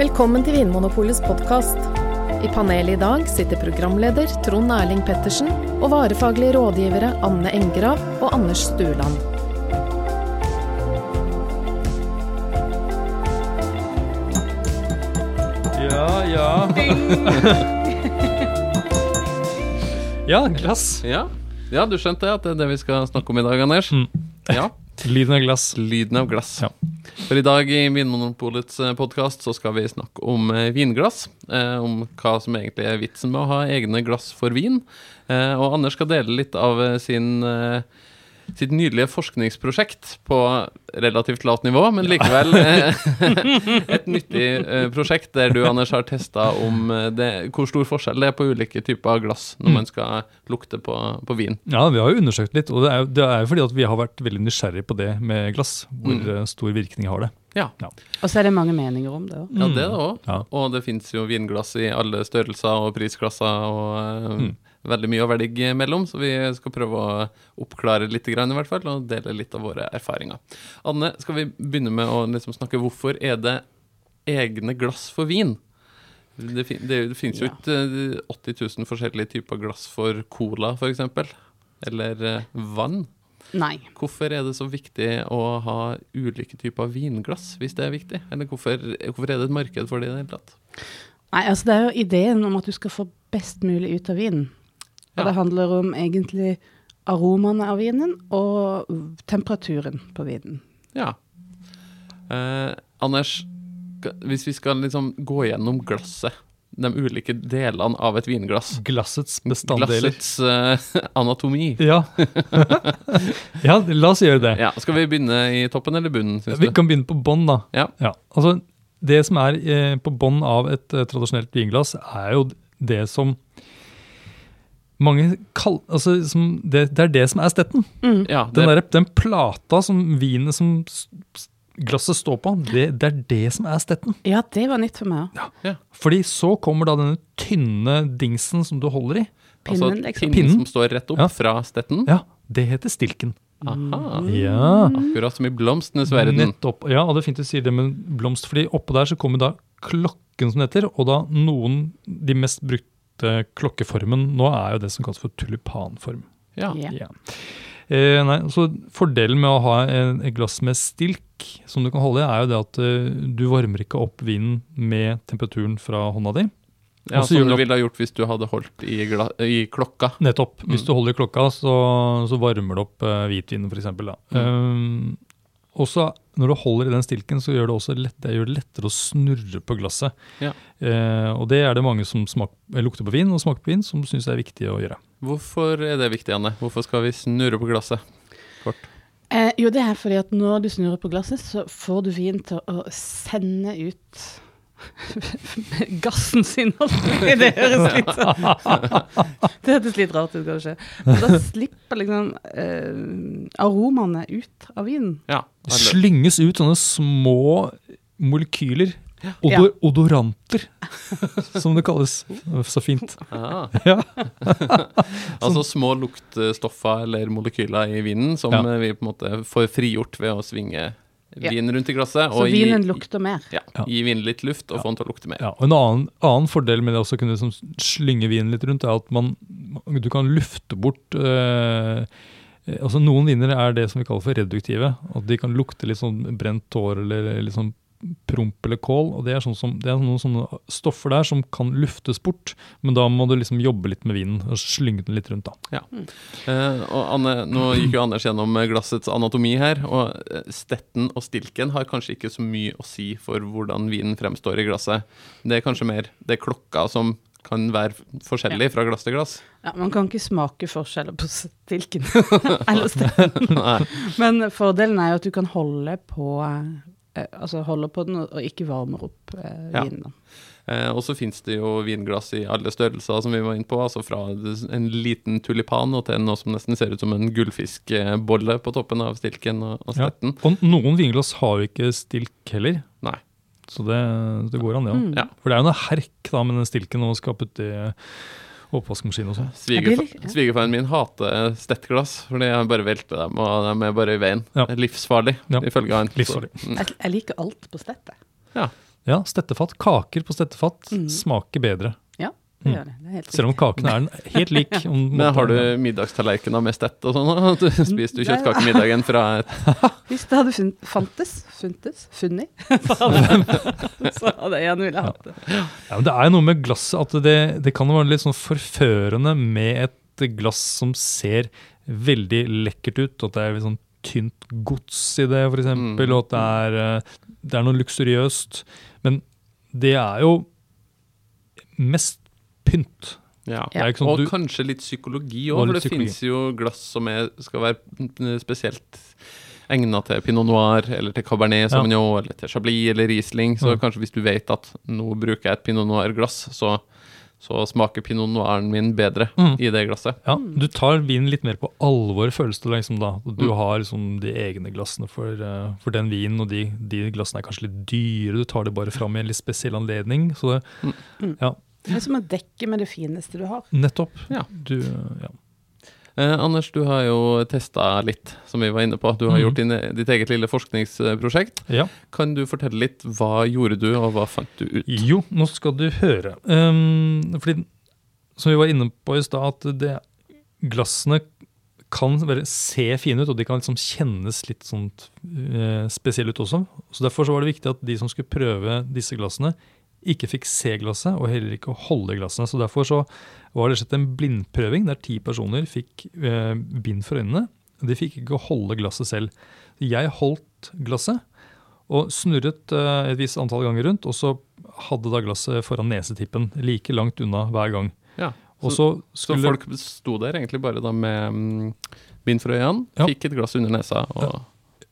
Velkommen til Vinmonopolets podkast. I panelet i dag sitter programleder Trond Erling Pettersen og varefaglige rådgivere Anne Engrav og Anders Stuland. Ja, ja. ja, glass. Ja. ja, du skjønte at det er det vi skal snakke om i dag, Anders? Mm. Ja. Lyden av glass. Lyden av glass. Ja. For i dag i Vinmonopolets podkast så skal vi snakke om eh, vinglass. Eh, om hva som egentlig er vitsen med å ha egne glass for vin. Eh, og Anders skal dele litt av eh, sin eh, sitt nydelige forskningsprosjekt på relativt lavt nivå, men likevel eh, et nyttig eh, prosjekt der du, Anders, har testa om eh, det, hvor stor forskjell det er på ulike typer glass når man skal lukte på, på vin. Ja, vi har jo undersøkt litt, og det er jo, det er fordi at vi har vært veldig nysgjerrig på det med glass. Hvor Mm. stor virkning har det. Ja, Og så er det mange meninger om det òg. ja det er det òg. Ja. Og det fins jo vinglass i alle størrelser og prisklasser og Mm. Veldig mye å velge mellom, så vi skal prøve å oppklare litt, grann, i hvert fall, og dele litt av våre erfaringer. Anne, skal vi begynne med å liksom snakke hvorfor er det egne glass for vin? Det, fin det, det finnes jo ikke eh, 80 000 forskjellige typer glass for cola, f.eks. Eller eh, vann. Nei. Hvorfor er det så viktig å ha ulike typer vinglass, hvis det er viktig? Eller hvorfor, hvorfor er det et marked for det i det hele tatt? Nei, altså det er jo ideen om at du skal få best mulig ut av vinen. Og Ja. det handler om egentlig aromaene av vinen og temperaturen på vinen. Ja. Eh, Anders, hvis vi skal liksom gå gjennom glasset, de ulike delene av et vinglass Glassets bestanddeler. Glassets eh, anatomi. Ja. ja, la oss gjøre det. Ja, Skal vi begynne i toppen eller bunnen, syns Vi du? kan begynne på bånn, da. Ja. Altså, det som er eh, på bånn av et eh, tradisjonelt vinglass, er jo det som mange kall... Altså, som det, det er det som er stetten. Mm. Ja, Den, der, den plata som vinet som glasset står på, det, det er det som er stetten. Ja, det var nytt for meg òg. Fordi så kommer da denne tynne dingsen som du holder i. altså Pinnen, liksom. pinnen Pinnen. som står rett opp Ja. fra stetten. Ja, det heter stilken. Aha. Ja, Akkurat som i blomstenes verden. nettopp. Ja, og det er fint du sier det med blomst, fordi oppå der så kommer da klokken som det heter, og da noen, de mest brukte klokkeformen nå er jo det som kalles for tulipanform. Ja. Ja. Eh, nei, så Fordelen med å ha et glass med stilk som du kan holde i, er jo det at eh, du varmer ikke opp vinen med temperaturen fra hånda di. Ja, Og så Som du ville ha gjort hvis du hadde holdt i, gla i klokka. Nettopp. Hvis Mm. du holder i klokka, så, så varmer det opp uh, hvitvinen f.eks. Mm. Um, også når du holder i den stilken, så gjør det også lett, det gjør det lettere å snurre på glasset. Ja. Eh, og det er det mange som smak, eh, lukter på vin og smaker på vin, som syns er viktig å gjøre. Hvorfor er det viktig, Anne? Hvorfor skal vi snurre på glasset? Kort. Eh, jo, det er fordi at når du snurrer på glasset, så får du vin til å sende ut gassen sin. holdt jeg på å si. Det høres litt sånn Det hørtes litt rart ut, kanskje. Men da slipper liksom eh, aromaene ut av vinen. Ja. Det slynges ut sånne små molekyler. Odor, Odoranter, som det kalles så fint. Ah. Ja. Altså små luktstoffer eller molekyler i vinen som Ja. vi på en måte får frigjort ved å svinge Vinen rundt i glasset. Så gi- vinen lukter mer. Ja, Ja. gi vinen litt luft og Ja. få den til å lukte mer. Ja, og En annen, annen fordel med det å kunne liksom slynge vinen litt rundt, er at man, du kan lufte bort eh, altså Noen viner er det som vi kaller for reduktive. At de kan lukte litt sånn brent tår eller litt sånn promp eller kål. og Det er, sånn som, det er noen sånne stoffer der som kan luftes bort, men da må du liksom jobbe litt med vinen og slynge den litt rundt. da. Eh, og Anne, Nå gikk jo Anders gjennom eh, glassets anatomi her, og eh, stetten og stilken har kanskje ikke så mye å si for hvordan vinen fremstår i glasset. Det er kanskje mer det er klokka som kan være forskjellig fra glass til glass. Ja, man kan ikke smake forskjeller på stilken eller stetten. Men fordelen er jo at du kan holde på eh, altså holder på den og, og ikke varmer opp eh, Ja. vinen. Eh, og så finnes det jo vinglass i alle størrelser, som vi var inne på. Altså fra en liten tulipan og til noe som nesten ser ut som en gullfiskbolle på toppen av stilken og, og Ja. stetten. Og noen vinglass har jo ikke stilk heller, Nei. så det, det går an, det òg. Mm. Ja. For det er jo noe herk da med den stilken og skal putte i oppvaskmaskin og sånn. Svigerfaren min hater stettglass, fordi jeg bare velter dem, og de er bare i veien. Ja. Det er livsfarlig, Ja. ifølge han. Livsfarlig. Mm. Jeg, jeg liker alt på stettet. Ja. Ja, stettefat. Kaker på stettefat mm. smaker bedre. Ja, det Mm. gjør det. det er helt Selv om kaken er helt lik. om Men har du middagstallerkener med stett og sånn? da? Du Spiser du kjøttkakemiddagen fra et Hvis det hadde fun fantes, funtes, funnet, så hadde, jeg gjerne ville hatt det. Ja, men det er jo noe med glasset at det, det kan være litt sånn forførende med et glass som ser veldig lekkert ut. At det er litt sånn tynt gods i det, f.eks. Mm. Og at det er, eh, det er noe luksuriøst. Men det er jo mest pynt. Ja. Sånn og du- kanskje litt psykologi òg, for det psykologi. finnes jo glass som er, skal være mm, spesielt egna til pinot noir, eller til cabernet sauvignon, eller til chablis eller riesling. Så Mm. kanskje hvis du vet at nå bruker jeg et pinot noir-glass, så, så smaker pinot noiren min bedre Mm. i det glasset. Ja, Du tar vinen litt mer på alvor, føles det liksom da. Du Mm. har liksom de egne glassene for, uh, for den vinen, og de, de glassene er kanskje litt dyre. Du tar det bare fram i en litt spesiell anledning. Så det, Mm. ja, Det er som å dekke med det fineste du har. nettopp. Ja. Du, ja. Eh, Anders, du har jo testa litt, som vi var inne på. Du har Mhm. gjort din, ditt eget lille forskningsprosjekt. ja. Kan du fortelle litt hva gjorde du, og hva fant du ut? Jo, nå skal du høre. Um, fordi, som vi var inne på i stad, at det, glassene kan være, se fine ut, og de kan liksom kjennes litt sånn uh, spesielle ut også. Så Derfor så var det viktig at de som skulle prøve disse glassene, ikke fikk se glasset, og heller ikke holde glassene. Så derfor så var det slett en blindprøving der ti personer fikk eh, bind for øynene. De fikk ikke holde glasset selv. Jeg holdt glasset og snurret eh, et visst antall ganger rundt, og så hadde da glasset foran nesetippen, like langt unna hver gang. Ja, Og så, skulle, så folk sto der egentlig bare da med mm, bind for øynene, Ja. fikk et glass under nesa og,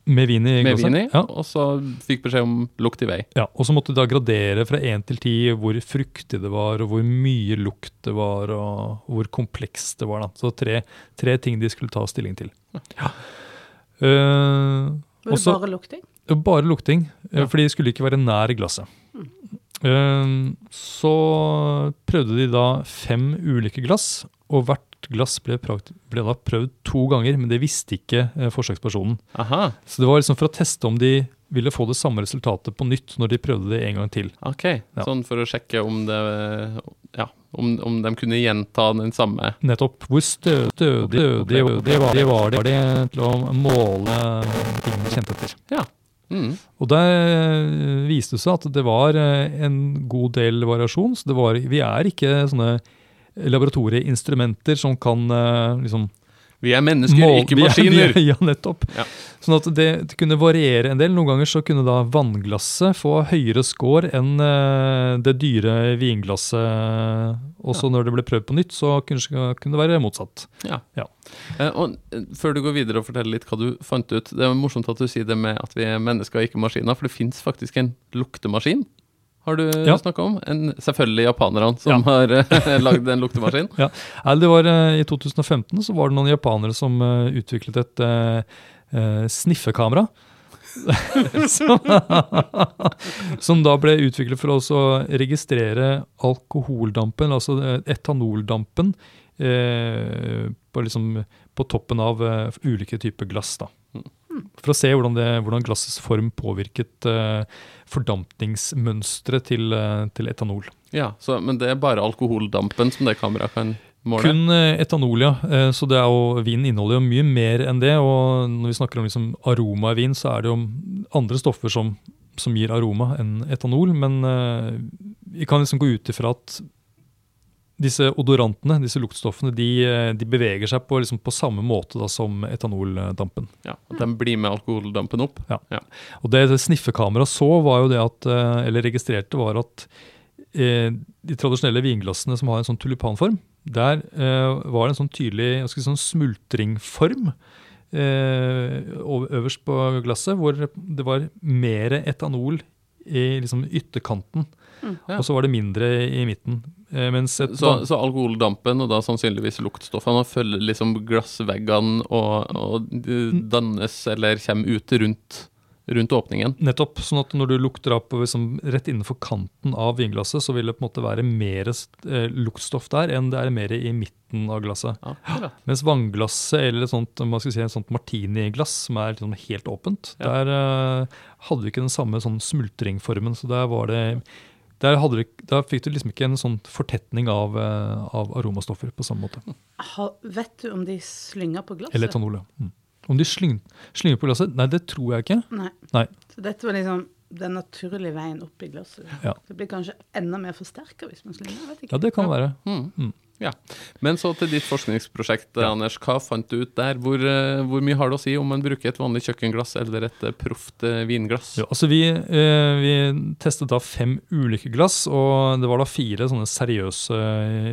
med vin i med glasset. vin i, Ja, og så fikk beskjed om lukt i vei. ja, og så måtte de da gradere fra én til ti hvor fruktig det var, og hvor mye lukt det var, og hvor komplekst det var. da. Så tre, tre ting de skulle ta stilling til. Ja. Uh, Var det Også- bare lukting? Bare lukting, eh, Ja. for de skulle ikke være nær glasset. Eh, Så prøvde de da fem ulike glass, og hvert glass ble, ble da prøvd to ganger, men det visste ikke eh, forsøkspersonen. Aha, Så det var liksom for å teste om de ville få det samme resultatet på nytt når de prøvde det en gang til. ok. Ja. Sånn for å sjekke om det Ja, om, om de kunne gjenta den samme Nettopp. Hvor stø- stødig det var, det var, det til å måle ting de kjente etter. Ja. Mm. Og der eh, viste det seg at det var eh, en god del variasjon. Så det var, vi er ikke sånne laboratorieinstrumenter som kan eh, liksom Vi er mennesker, mål- ikke er- maskiner. er- Ja, nettopp. Ja. Sånn at det, det kunne variere en del. Noen ganger så kunne da vannglasset få høyere score enn eh, det dyre vinglasset. Også når det ble prøvd på nytt, så kunne, det være motsatt. Ja. Ja. Eh, og Før du går videre og forteller litt hva du fant ut Det er morsomt at du sier det med at vi er mennesker, ikke maskiner. For det fins faktisk en luktemaskin. Har du Ja. snakka om? En, selvfølgelig japanerne som Ja. har eh, lagd en luktemaskin. ja. det var eh, I 2015 så var det noen japanere som eh, utviklet et uh, uh, sniffekamera. som, som da ble utviklet for å registrere alkoholdampen, altså etanoldampen, eh, på, liksom, på toppen av ulike typer glass. da. For å se hvordan, det, hvordan glassets form påvirket uh, fordampningsmønsteret til, uh, til etanol. Ja, så, Men det er bare alkoholdampen som det kameraet kan måle? Kun eh, etanol, ja. Uh, Så det er jo, vin inneholder jo mye mer enn det. Og når vi snakker om liksom aroma i vin, så er det jo andre stoffer som, som gir aroma enn etanol. Men eh, vi kan liksom gå ut ifra at disse odorantene, disse luktstoffene, de, eh, de beveger seg på, liksom på samme måte da, som etanoldampen. Ja, At de blir med alkoholdampen opp? Ja, Og det, det sniffekameraet så, var jo det at, eh, eller registrerte, var at eh, de tradisjonelle vinglassene som har en sånn tulipanform, der eh, var det en sånn tydelig skal si, sånn smultringform eh, øverst på glasset, hvor det var mer etanol i liksom ytterkanten, Ja. og så var det mindre i midten. Eh, Så, så alkoholdampen, og da sannsynligvis luktstoffene, følger liksom glassveggene og, og de dannes eller kommer ut rundt rundt åpningen. Nettopp. sånn at når du lukter opp liksom, rett innenfor kanten av vinglasset, så vil det på en måte være mer eh, luktstoff der enn det er mer i midten av glasset. Ja, Mens vannglasset eller et sånt, si, sånt martiniglass som er liksom helt åpent, Ja. der eh, hadde vi ikke den samme sånn smultringformen. Så der var det der, hadde du, der fikk du liksom ikke en sånn fortetning av, eh, av aromastoffer på samme måte. Ha, vet du om de slynger på glasset? Eller etanol, ja. Mm. Om de slyng, slynger på glasset? Nei, det tror jeg ikke. Nei. Nei. Så dette var liksom den naturlige veien opp i glasset. Ja. Det blir kanskje enda mer forsterka hvis man slynger. jeg vet ikke. Ja, det kan være. Mm. Mm. Ja. Men så til ditt forskningsprosjekt, Anders. Hva fant du ut der? Hvor, eh, hvor mye har det å si om man bruker et vanlig kjøkkenglass eller et eh, proft eh, vinglass? Ja, altså vi, vi testet da fem ulike glass, og det var da fire sånne seriøse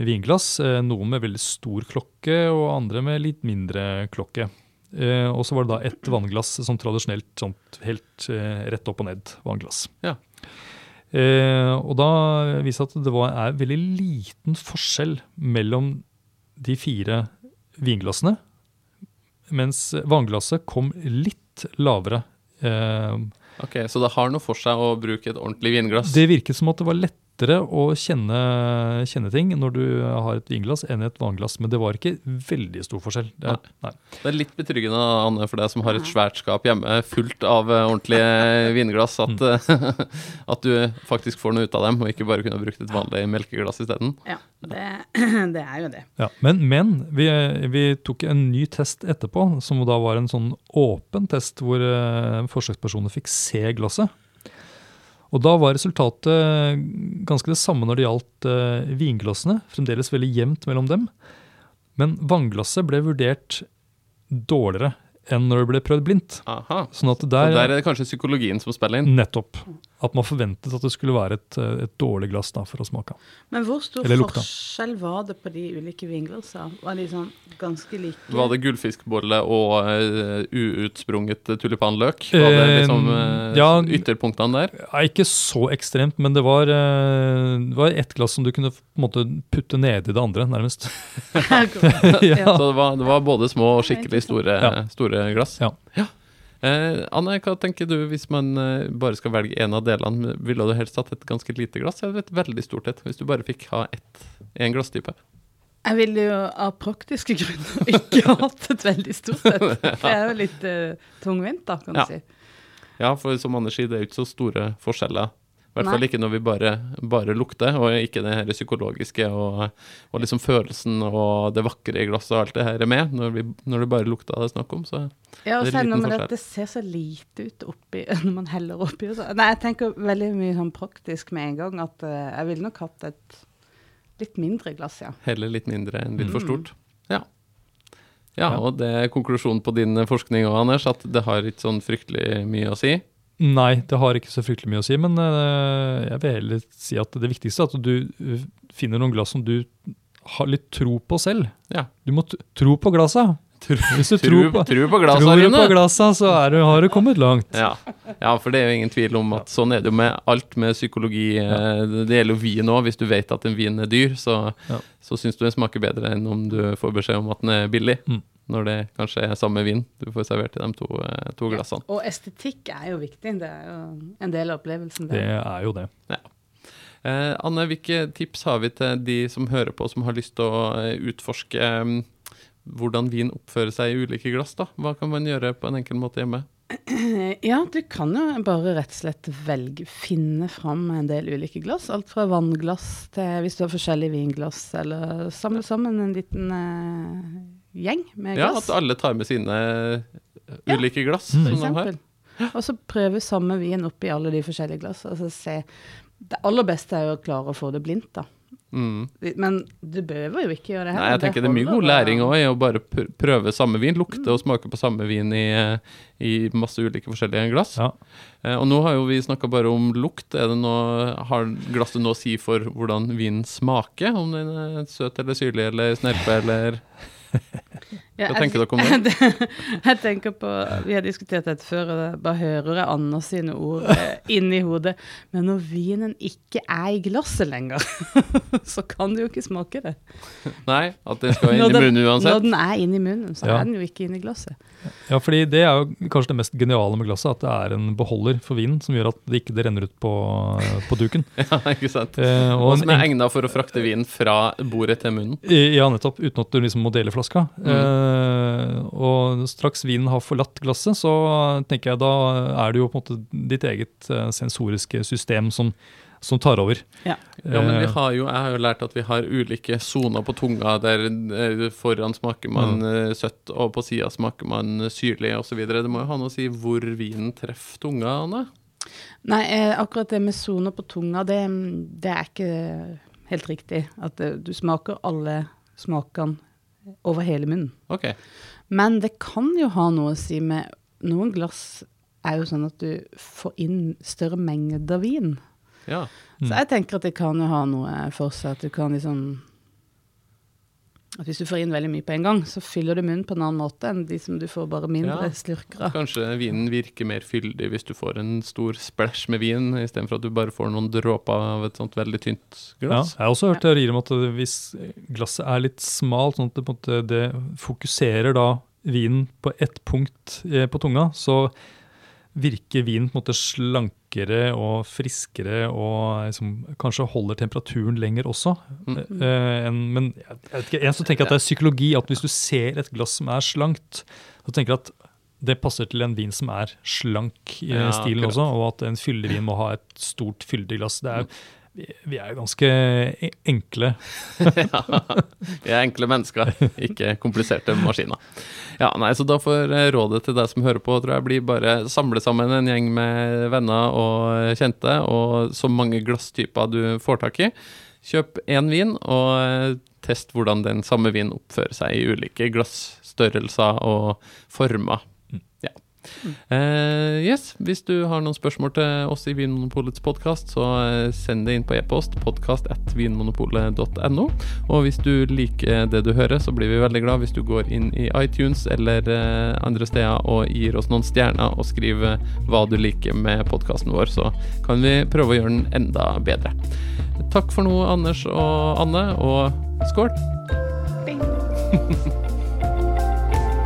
vinglass. Noen med veldig stor klokke, og andre med litt mindre klokke. Og så var det da ett vannglass, sånn tradisjonelt sånt helt rett opp og ned vannglass. Ja. Eh, og da viste det at det var, er veldig liten forskjell mellom de fire vinglassene, mens vannglasset kom litt lavere. Eh, Ok, Så det har noe for seg å bruke et ordentlig vinglass? det virket som at det var lettere å kjenne, kjenne ting når du har et vinglass enn et vannglass, men det var ikke veldig stor forskjell. Det er, nei. Det er litt betryggende Anne, for deg som har et svært skap hjemme fullt av eh, ordentlige vinglass, at, mm. at du faktisk får noe ut av dem, og ikke bare kunne brukt et vanlig melkeglass isteden. Ja, det, det er jo det. Ja, men men vi, vi tok en ny test etterpå, som da var en sånn åpen test hvor eh, forsøkspersoner fikk se glasset. Og da var resultatet ganske det samme når det gjaldt eh, vinglassene. Fremdeles veldig jevnt mellom dem. Men vannglasset ble vurdert dårligere enn når det ble prøvd blindt. Aha. Sånn at Så der, der er det kanskje psykologien som spiller inn? Nettopp. At man forventet at det skulle være et, eh, et dårlig glass da, for å smake. Men hvor stor Eller lukta. forskjell var det på de ulike vinglassene? Var de sånn ganske like? Var det gullfiskbolle og uh, uutsprunget tulipanløk? Var det liksom uh, ja. ytterpunktene der? Ja, ikke så ekstremt, men det var, uh, det var ett glass som du kunne på en måte putte nedi det andre, nærmest. ja. Så det var, det var både små og skikkelig store, Ja. store glass? Ja. Eh, Anne, hva tenker du hvis man eh, bare skal velge en av delene? Ville du helst hatt et ganske lite glass eller et veldig stort et? Hvis du bare fikk ha ett, en glasstype? Jeg ville jo av praktiske grunner ikke hatt et veldig stort et. Det er jo litt uh, tungvint, da, kan Ja. du si. Ja, for som Anders sier, det er jo ikke så store forskjeller. I hvert Nei. fall ikke når vi bare, bare lukter, og ikke det her psykologiske og, og liksom følelsen og det vakre i glasset og alt det her er med. Når, vi, når det bare lukter det er snakk om, så Ja, og Det er noe med det at det ser så lite ut oppi når man heller oppi. så. Nei, jeg tenker veldig mye sånn praktisk med en gang at uh, jeg ville nok hatt et litt mindre glass, ja. heller litt mindre enn litt for Mm. stort. Ja. Ja, Ja. og det er konklusjonen på din forskning òg, Anders, at det har ikke sånn fryktelig mye å si. Nei, det har ikke så fryktelig mye å si, men eh, jeg vil heller si at det viktigste er at du eh, finner noen glass som du har litt tro på selv. Ja. Du må tro på glassa. Hvis du Tro, tror på, tro på glasset, tror du på Rune! glassa, så er du, har du kommet langt. Ja. ja, for det er jo ingen tvil om at sånn er det jo med alt med psykologi. eh, Det gjelder jo vin òg. Hvis du vet at en vin er dyr, så, Ja. så syns du den smaker bedre enn om du får beskjed om at den er billig. Mm. Når det kanskje er samme vin du får servert i de to, eh, to glassene. Og estetikk er jo viktig. Det er jo en del av opplevelsen. Det Det. er jo det. Eh, Anne, hvilke tips har vi til de som hører på, som har lyst til å eh, utforske eh, hvordan vin oppfører seg i ulike glass? da? Hva kan man gjøre på en enkel måte hjemme? Ja, du kan jo bare rett og slett velge, finne fram en del ulike glass. Alt fra vannglass til hvis du har forskjellige vinglass, eller samle sammen en liten uh, gjeng med glass. Ja. At alle tar med sine ulike Ja. glass. Mm. som de har. Og så prøve samme vin oppi alle de forskjellige glass. Altså se Det aller beste er jo å klare å få det blindt, da. Mm. Men du behøver jo ikke gjøre det Nei, jeg tenker det er mye god læring òg i å bare prøve samme vin. Lukte og smake på samme vin i, eh, i masse ulike forskjellige glass. Ja. Eh, og nå har jo vi snakka bare om lukt. Er det noe, har glasset noe å si for hvordan vinen smaker? Om den er søt eller syrlig eller snerpe eller Ja, Hva tenker dere om det? jeg tenker på, Vi har diskutert dette før, og da bare hører jeg Anders sine ord eh, inni hodet. Men når vinen ikke er i glasset lenger, så kan du jo ikke smake det. Nei, at det skal inn den, i munnen uansett. Når den er inni munnen, så Ja. er den jo ikke inni glasset. Ja, fordi det er jo kanskje det mest geniale med glasset, at det er en beholder for vinen som gjør at det ikke det renner ut på, på duken. Ja, ikke sant? Eh, Og og som er egna for å frakte vinen fra bordet til munnen. Ja, nettopp. Uten at du liksom må dele flaska. Mm. Eh, og straks vinen har forlatt glasset, så tenker jeg da er det jo på en måte ditt eget eh, sensoriske system som, som tar over. Ja. Ja, men vi Eh, har jo, jeg har jo lært at vi har ulike soner på tunga, der eh, foran smaker man mm. søtt, og på sida smaker man syrlig osv. Det må jo ha noe å si hvor vinen treffer tunga, Anne? Nei, eh, akkurat det med soner på tunga, det, det er ikke helt riktig. At eh, du smaker alle smakene over hele munnen. Ok. Men det kan jo ha noe å si med Noen glass er jo sånn at du får inn større mengder vin. Ja. Så jeg tenker at det kan jo ha noe for seg at du kan liksom At hvis du får inn veldig mye på en gang, så fyller du munnen på en annen måte enn de som du får bare mindre Ja. slurker av. Kanskje vinen virker mer fyldig hvis du får en stor splash med vin, istedenfor at du bare får noen dråper av et sånt veldig tynt glass. Ja, jeg har også hørt teorier om at hvis glasset er litt smalt, sånn at det, på en måte, det fokuserer da vinen på ett punkt eh, på tunga, så virker vinen på en måte slankere og friskere og liksom, kanskje holder temperaturen lenger også. Mm. Uh, en, men jeg, vet ikke, en så tenker at det er psykologi at hvis du ser et glass som er slankt, så tenker jeg at det passer til en vin som er slank i Ja, stilen akkurat. også, og at en fyldig vin må ha et stort fyldig glass. Det er, vi, vi er ganske enkle. ja, Vi er enkle mennesker, ikke kompliserte maskiner. Ja, nei, så da får eh, rådet til deg som hører på, tror jeg blir bare samle sammen en gjeng med venner og kjente, og så mange glasstyper du får tak i. Kjøp én vin, og eh, test hvordan den samme vinen oppfører seg i ulike glassstørrelser og former. Ja. Eh, yes, Hvis du har noen spørsmål til oss i Vinmonopolets podkast, så eh, send det inn på e-post podkast.vinmonopolet.no. Og hvis du liker det du hører, så blir vi veldig glad hvis du går inn i iTunes eller eh, andre steder og gir oss noen stjerner og skriver hva du liker med podkasten vår, så kan vi prøve å gjøre den enda bedre. Takk for nå, Anders og Anne, og skål!